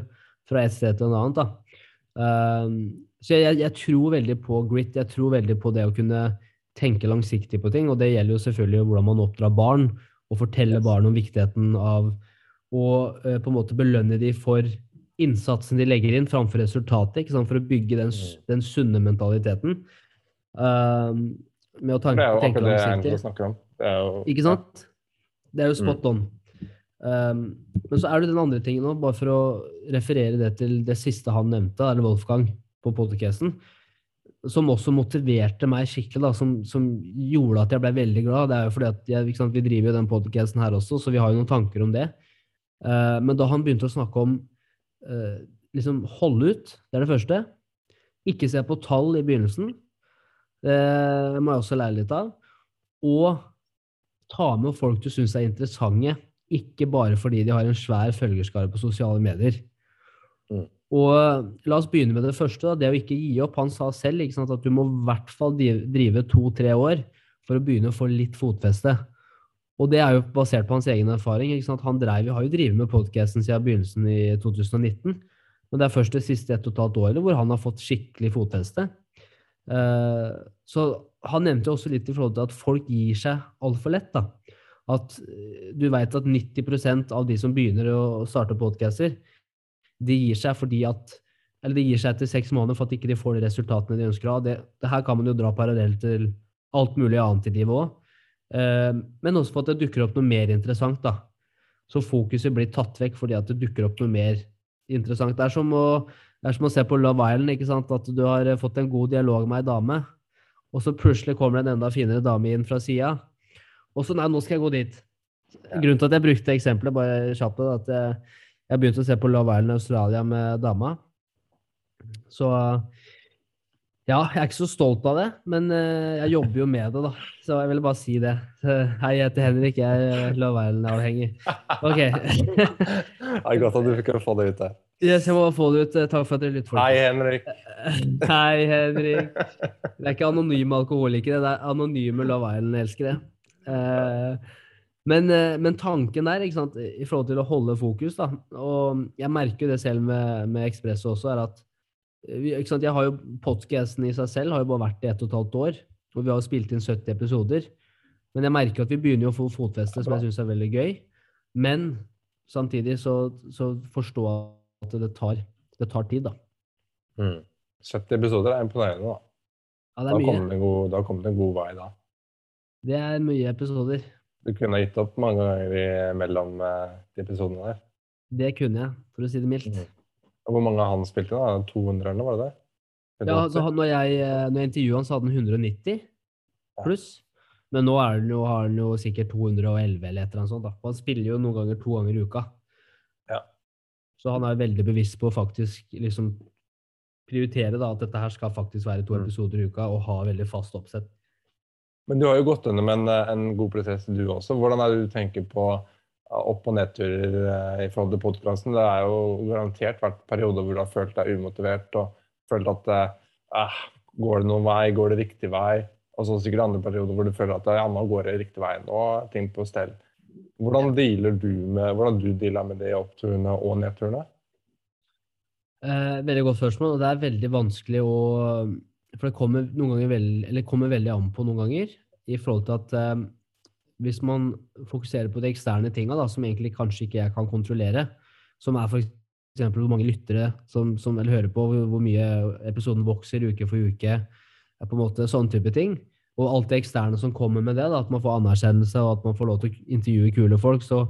fra et sted til en annet. da. Um, så jeg, jeg tror veldig på grit. Jeg tror veldig på det å kunne tenke langsiktig på ting. Og det gjelder jo selvfølgelig hvordan man oppdrar barn, og forteller Yes. barn om viktigheten av å uh, på en måte belønne de for innsatsen de legger inn, framfor resultatet. ikke sant? For å bygge den, Mm. den sunne mentaliteten. Um, med å tanke, det er jo akkurat det jeg snakker om. Jo, Ikke sant? Det er jo Mm. spot on. Um, men så er det den andre tingen òg, bare for å referere det til det siste han nevnte, eller Wolfgang, på podcasten, som også motiverte meg skikkelig, da, som, som gjorde at jeg ble veldig glad. Det er jo fordi at jeg, sant, Vi driver jo den podcasten her også, så vi har jo noen tanker om det. Uh, men da han begynte å snakke om uh, liksom holde ut, det er det første. Ikke se på tall i begynnelsen. Det må jeg også lære litt av. Og ta med folk du syns er interessante, ikke bare fordi de har en svær følgerskare på sosiale medier. Mm. Og la oss begynne med det første, da, det å ikke gi opp. Han sa selv sant, at du må i hvert fall drive to-tre år for å begynne å få litt fotfeste. Og det er jo basert på hans egen erfaring. Han drev, har jo drevet med podkasten siden begynnelsen i 2019. Men det er først det siste ett og et halvt året hvor han har fått skikkelig fotfeste. Uh, så han nevnte jo også litt i forhold til at folk gir seg altfor lett. da. At eh, du vet at 90% av de som begynner å starte podcaster, de gir seg fordi at eller de gir seg etter seks måneder for at ikke de får de resultatene de ønsker å ha. Det, det her kan man jo dra parallelt til alt mulig annet i livet òg. men også for at det dukker opp noe mer interessant. da. Så fokuset blir tatt vekk fordi at det dukker opp noe mer interessant. Det er som å, det er som å se på Love Island. ikke sant? At du har eh, fått en god dialog med ei dame, og så plutselig kommer det en enda finere dame inn fra sida. Og så nei, nå skal jeg gå dit. Grunnen til at jeg brukte eksempelet, bare kjapt, at jeg, jeg begynte å se på Love Island Australia med dama. Så ja, jeg er ikke så stolt av det, men eh, jeg jobber jo med det, da. Så jeg ville bare si det. Hei, jeg heter Henrik, jeg er Love Island-avhengig. Ok. Det er godt at du fikk få det ut der. Yes, jeg må få det ut. Takk for at dere lytter. Hei. Henrik. Hei, Henrik. Det er ikke anonyme alkoholikere, det er anonyme Love Island-elskere. Eh, men, eh, men tanken der, i forhold til å holde fokus, da, og jeg merker jo det selv med, med Ekspresso også, er at jeg har jo podcasten i seg selv har jo bare vært i ett og et halvt år, og vi har jo spilt inn 70 episoder. Men jeg merker at vi begynner jo å få fotfeste, som jeg syns er veldig gøy. Men samtidig så, så forstå at det tar, det tar tid, da. Mm. 70 episoder er imponerende, da. Ja, det er da mye. god, da kom det en god vei, da. Det er mye episoder. Du kunne ha gitt opp mange ganger mellom eh, de episodene der. Det kunne jeg, for å si det mildt. Mhm. Hvor mange han spilt inn? da? 200 eller noe, var det det? Ja, altså, når jeg, eh, når jeg intervjuet han, så hadde han 190 pluss. Men nå har han jo sikkert 211 eller et eller annet sånt. Da. Han spiller jo noen ganger to ganger i uka. Ja. Så han er veldig bevisst på å faktisk liksom prioritere da, at dette her skal faktisk være to Mm. episoder i uka, og ha veldig fast oppsett. Men du har jo gått under med en, eh, en god prosess, du også. Hvordan er det du tenker på opp- og nedturer eh, i forhold til podkasten? Det er jo garantert vært perioder hvor du har følt deg umotivert og følt at eh, eh, Går det noen vei? Går det riktig vei? Og så sikkert andre perioder hvor du føler at ja, nå går det riktig vei. Nå ting på stell. Hvordan dealer du med hvordan du dealer med de oppturene og nedturene? Eh, veldig godt spørsmål, og det er veldig vanskelig å For det kommer, noen ganger veld, eller kommer veldig an på noen ganger, i forhold til at eh, hvis man fokuserer på de eksterne tinga, som egentlig kanskje ikke jeg kan kontrollere, som er f.eks. hvor mange lyttere som, som hører på, hvor, hvor mye episoden vokser uke for uke. på en måte Sånne type ting. Og alt det eksterne som kommer med det, da, at man får anerkjennelse og at man får lov til å intervjue kule folk. så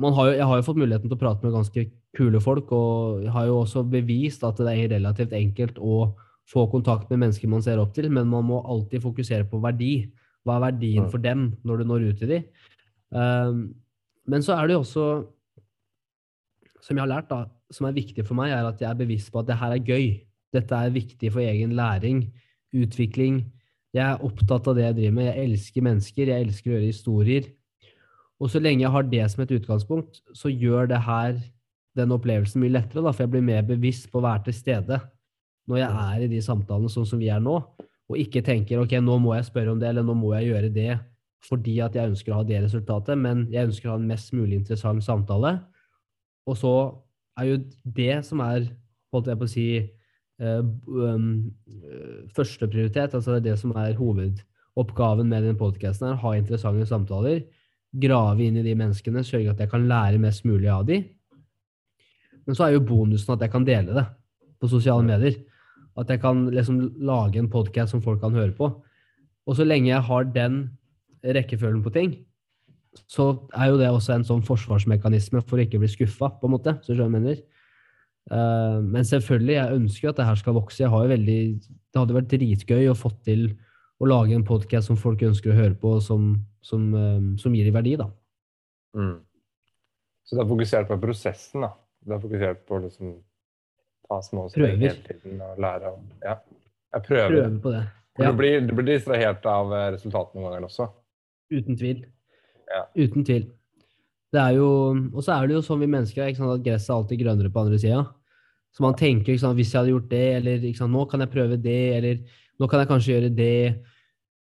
har jo, Jeg har jo fått muligheten til å prate med ganske kule folk, og jeg har jo også bevist at det er relativt enkelt å få kontakt med mennesker man ser opp til, men man må alltid fokusere på verdi. Hva er verdien for dem når du når ut til dem? Um, men så er det jo også, som jeg har lært, da, som er viktig for meg, er at jeg er bevisst på at det her er gøy. Dette er viktig for egen læring, utvikling. Jeg er opptatt av det jeg driver med. Jeg elsker mennesker, jeg elsker å gjøre historier. Og så lenge jeg har det som et utgangspunkt, så gjør det her den opplevelsen mye lettere, da, for jeg blir mer bevisst på å være til stede når jeg er i de samtalene sånn som vi er nå, og ikke tenker ok, nå må jeg spørre om det, eller nå må jeg gjøre det fordi at jeg ønsker å ha det resultatet, men jeg ønsker å ha en mest mulig interessant samtale. Og så er jo det som er, holdt jeg på å si, uh, um, førsteprioritet, altså det som er hovedoppgaven med den podkasten, er å ha interessante samtaler, grave inn i de menneskene, sørge at jeg kan lære mest mulig av de. Men så er jo bonusen at jeg kan dele det på sosiale medier. At jeg kan liksom lage en podkast som folk kan høre på. Og så lenge jeg har den rekkefølgen på ting, så er jo det også en sånn forsvarsmekanisme for å ikke bli skuffa, på en måte. Så jeg mener. Uh, men selvfølgelig, jeg ønsker at det her skal vokse. Jeg har jo veldig, det hadde vært dritgøy å få til å lage en podkast som folk ønsker å høre på, som, som, uh, som gir dem verdi, da. Mm. Så du har fokusert på prosessen, da? Du har fokusert på liksom ta små steg hele tiden og lære om Ja. Jeg prøver. Prøver på det. Ja. Du, blir, du, blir, distrahert av eh, resultatene noen ganger også? Uten tvil. Ja. Uten tvil. Det er jo, og så er det jo sånn vi mennesker er, at gresset er alltid grønnere på andre sida. Så man tenker sant, hvis jeg hadde gjort det, eller sant, nå kan jeg prøve det, eller nå kan jeg kanskje gjøre det.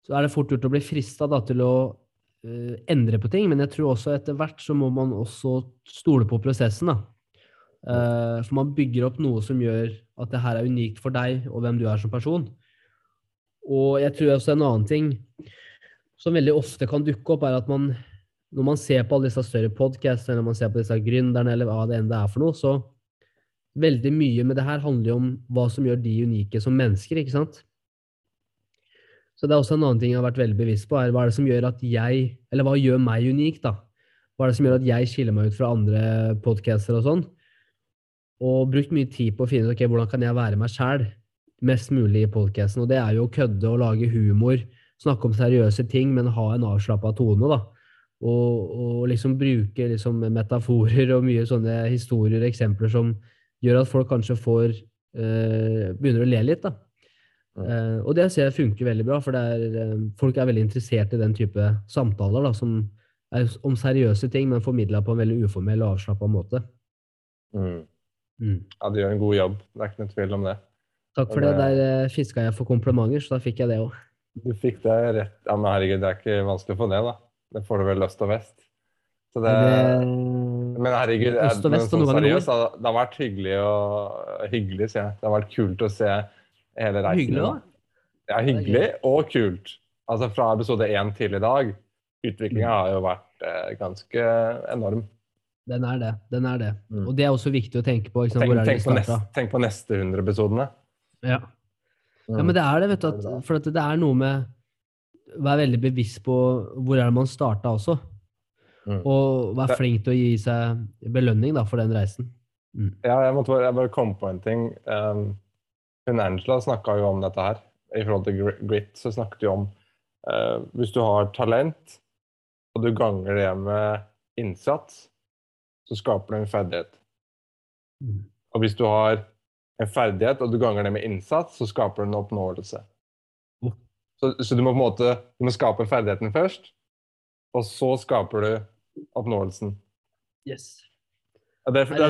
Så er det fort gjort å bli frista til å uh, endre på ting. Men jeg tror også etter hvert så må man også stole på prosessen. da. Uh, for man bygger opp noe som gjør at det her er unikt for deg og hvem du er som person. Og jeg tror også en annen ting som veldig ofte kan dukke opp, er at man når man ser på alle disse større podkastene, når man ser på disse gründerne, eller hva det enn det er for noe, så veldig mye med det her handler jo om hva som gjør de unike som mennesker, ikke sant? Så det er også en annen ting jeg har vært veldig bevisst på, er hva er det som gjør at jeg Eller hva gjør meg unik, da? Hva er det som gjør at jeg skiller meg ut fra andre podcaster og sånn? Og brukt mye tid på å finne ut okay, hvordan kan jeg være meg sjæl mest mulig i podkasten. Og det er jo å kødde og lage humor, snakke om seriøse ting, men ha en avslappa tone. da. Og, og, liksom bruke liksom metaforer og mye sånne historier og eksempler som gjør at folk kanskje får øh, begynner å le litt. da. Uh, og det ser jeg funker veldig bra, for er, uh, folk er veldig interessert i den type samtaler da, som er om seriøse ting, men formidla på en veldig uformell og avslappa måte. Mm. Mm. Ja, du gjør en god jobb. Det er ikke noen tvil om det. Takk for det. Der uh, fiska jeg for komplimenter, så da fikk jeg det òg. Du fikk det rett. Ja, men herregud, det er ikke vanskelig å få det, da. Det får du vel øst og vest. Så det, det... Men herregud, øst og vest, men sånn seriøst, det, det har vært hyggelig og hyggelig, sier jeg. Det har vært kult å se hele reisen. Hyggelig da? Ja, hyggelig og kult. Altså fra episode én til i dag. Utviklinga mm. har jo vært eh, ganske enorm. Den er det. den er det. Mm. Og det er også viktig å tenke på. Tenk, tenk, på neste, tenk, på neste, 100 episodene. Ja. Ja, men det er det, vet du. At, for at det er noe med å være veldig bevisst på hvor er det man starta også. Mm. Og være flink til å gi seg belønning da, for den reisen. Mm. Ja, jeg måtte bare, jeg bare komme på en ting. Um, hun Angela snakka jo om dette her. I forhold til grit så snakket vi om uh, hvis du har talent, og du ganger det med innsats, så skaper du en ferdighet. Mm. Og hvis du har en ferdighet, og du ganger det med innsats, så skaper du en oppnåelse. Så, så, du må på en måte du må skape ferdigheten først, og så skaper du oppnåelsen. Yes. Det, det,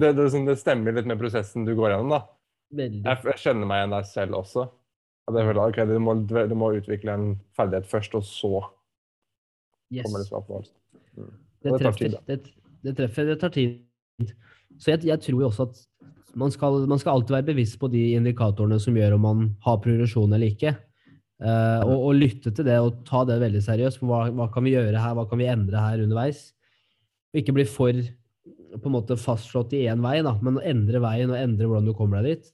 det, det, stemmer litt med prosessen du går gjennom. da. Jeg, jeg kjenner meg igjen der selv også. At jeg føler, okay, du, må, du må utvikle en ferdighet først, og så yes. kommer det til oppnåelsen. Mm. Det, treffer. Det, det, treffer. Det tar tid. Så jeg, jeg tror jo også at man skal, man skal, alltid være bevisst på de indikatorene som gjør om man har progresjon eller ikke. Uh, og, og, lytte til det og ta det veldig seriøst. Hva, hva, kan vi gjøre her, hva kan vi endre her underveis? Og ikke bli for på en måte fastslått i én vei, da, men å endre veien og endre hvordan du kommer deg dit,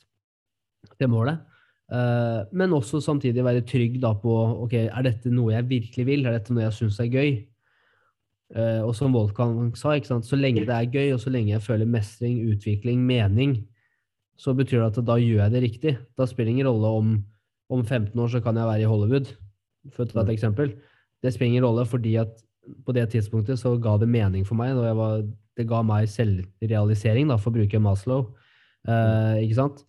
det målet. Uh, men også samtidig være trygg da på ok, er dette noe jeg virkelig vil, er dette noe jeg syns er gøy? Eh, og som Wolfgang sa, så lenge det er gøy, og så lenge jeg føler mestring, utvikling, mening, så betyr det at da gjør jeg det riktig. Da spiller det ingen rolle om om 15 år så kan jeg være i Hollywood, for å ta et Mm. eksempel. Det spiller ingen rolle, fordi at på det tidspunktet så ga det mening for meg. Var, det ga meg selvrealisering, da, for å bruke Maslow. Uh, ikke sant?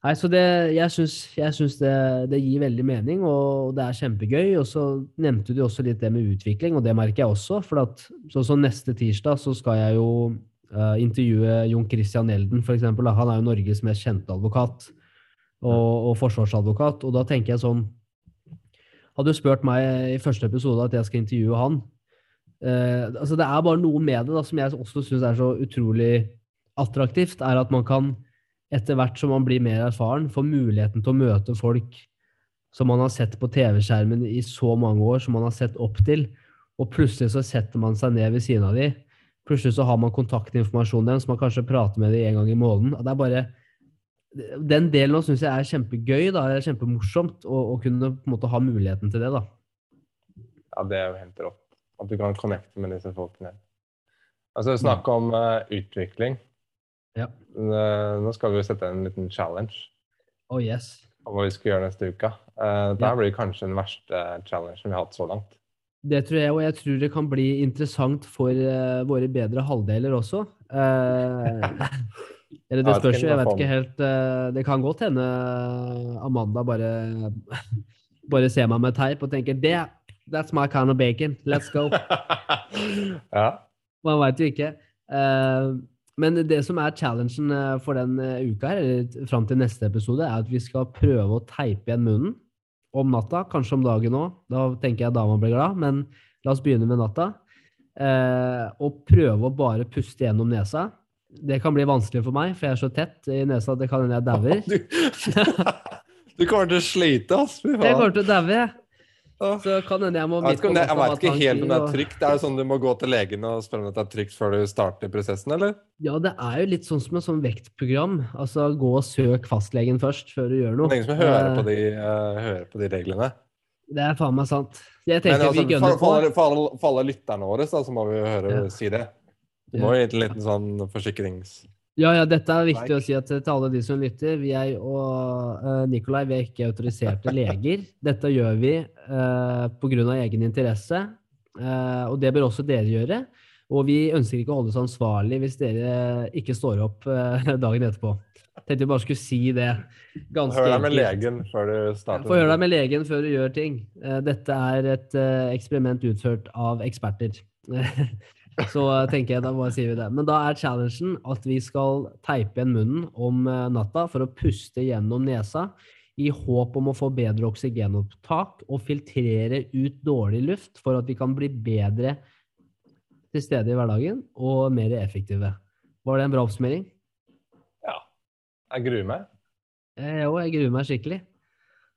Nei, så det, jeg syns, jeg syns det, det gir veldig mening, og det er kjempegøy. Og så nevnte du også litt det med utvikling, og det merker jeg også. For at sånn så neste tirsdag så skal jeg jo uh, intervjue Jon Christian Elden, eksempel. Han er jo Norges mest kjente advokat og, og forsvarsadvokat. Og da tenker jeg sånn Hadde du spurt meg i første episode at jeg skal intervjue han uh, altså Det er bare noe med det da, som jeg også syns er så utrolig attraktivt, er at man kan etter hvert som man blir mer erfaren, får muligheten til å møte folk som man har sett på TV-skjermen i så mange år, som man har sett opp til, og plutselig så setter man seg ned ved siden av dem. Plutselig så har man kontaktinformasjonen deres, man kanskje prater med dem en gang i måneden. Det er bare den delen nå syns jeg er kjempegøy. da, det er Kjempemorsomt å, å kunne på en måte ha muligheten til det. da. Ja, det er jo helt rått. At du kan connecte med disse folkene. Altså, snakk om uh, utvikling. Ja. Eh, nå skal vi jo sette en liten challenge Oh yes. om hva vi skal gjøre neste uke. Uh, det her blir kanskje den verste challengen vi har hatt så langt. Det tror jeg, og jeg tror det kan bli interessant for eh, våre bedre halvdeler også. Eh, eller det spørs jo, jeg vet ikke helt eh, Det kan godt hende Amanda bare, bare ser meg med teip og tenker det, That's my kind of bacon. Let's go. ja. Man veit jo ikke. Eh, men det som er challengen eh, for den eh, uka her, eller fram til neste episode, er at vi skal prøve å teipe igjen munnen om natta, kanskje om dagen òg. Da tenker jeg dama blir glad, men la oss begynne med natta. Eh, og prøve å bare puste gjennom nesa. Det kan bli vanskelig for meg, for jeg er så tett i nesa at det kan hende jeg dauer. Du, du kommer til å slite, ass. Jeg kommer til å daue. Så kan hende jeg må Jeg vet ikke, om det, jeg vet ikke helt om det er trygt. Det. Er jo sånn du må gå til legen og spørre om det er trygt før du starter prosessen, eller? Ja, det er jo litt sånn som et sånn vektprogram. Altså, gå og søk fastlegen først, før du gjør noe. Det er ingen som hører på Eh, de, uh, hører på de reglene. Det er faen meg sant. Jeg Men tenker altså, vi gønner på. for, for, for alle lytterne våre, så, så må vi jo høre Ja. si det. Du må jo gi en liten sånn forsikrings... Ja, ja, dette er viktig å si at til alle de som lytter. Vi er, og uh, Nikolai vi er ikke autoriserte leger. Dette gjør vi uh, pga. egen interesse, uh, og det bør også dere gjøre. Og vi ønsker ikke å holde oss ansvarlig hvis dere ikke står opp uh, dagen etterpå. Tenkte jeg bare skulle si det. Ganske Hør deg med legen før du starter. Få høre deg med legen før du gjør ting. Eh, Dette er et eh, eksperiment utført av eksperter. Så tenker jeg, da bare sier vi det. Men da er challengen at vi skal teipe igjen munnen om eh, natta for å puste gjennom nesa i håp om å få bedre oksygenopptak og filtrere ut dårlig luft for at vi kan bli bedre til stede i hverdagen og mer effektive. Var det en bra oppsummering? Ja. Jeg gruer meg. Eh, Jo, jeg gruer meg skikkelig.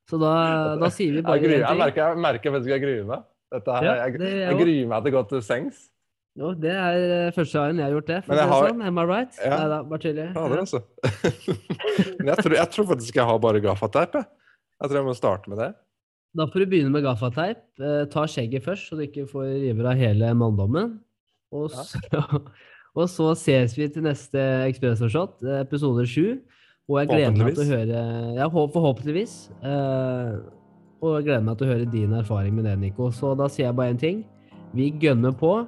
Så da, da sier vi bare Jeg, gruer, jeg merker, jeg merker faktisk jeg gruer meg. Her, Ja, jeg jeg gruer meg til å gå til sengs. Jo, det er eh, første gangen jeg har gjort det. For jeg har- sånn. Am I right? Ja. Neida, bare tydelig. Fader, altså. Jeg tror, jeg tror faktisk jeg har bare gaffateip. Jeg. jeg tror jeg må starte med det. Da får du begynne med gaffateip. Eh, ta skjegget først, så du ikke får river av hele manndommen. Og Ja. så, og så ses vi til neste Ekspressforshot, eh, episode sju. Og jeg gleder meg til å høre Ja, forhåpentligvis. Eh, og jeg gleder meg til å høre din erfaring med det, Nico. Så da sier jeg bare én ting. Vi gønner på.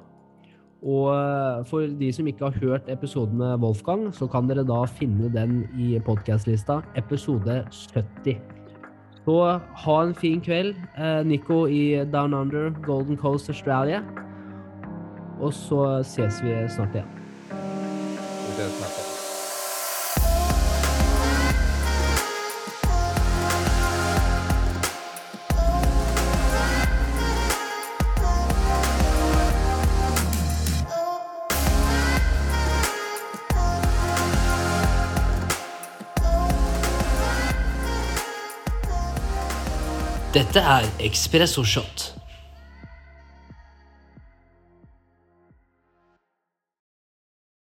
Og eh, for de som ikke har hørt episoden med Wolfgang, så kan dere da finne den i podkastlista, episode 70. Så ha en fin kveld, eh, Nico i Down Under, Golden Coast, Australia. Og så ses vi snart igjen. Vi ses snart. Dette er Expresso Shot.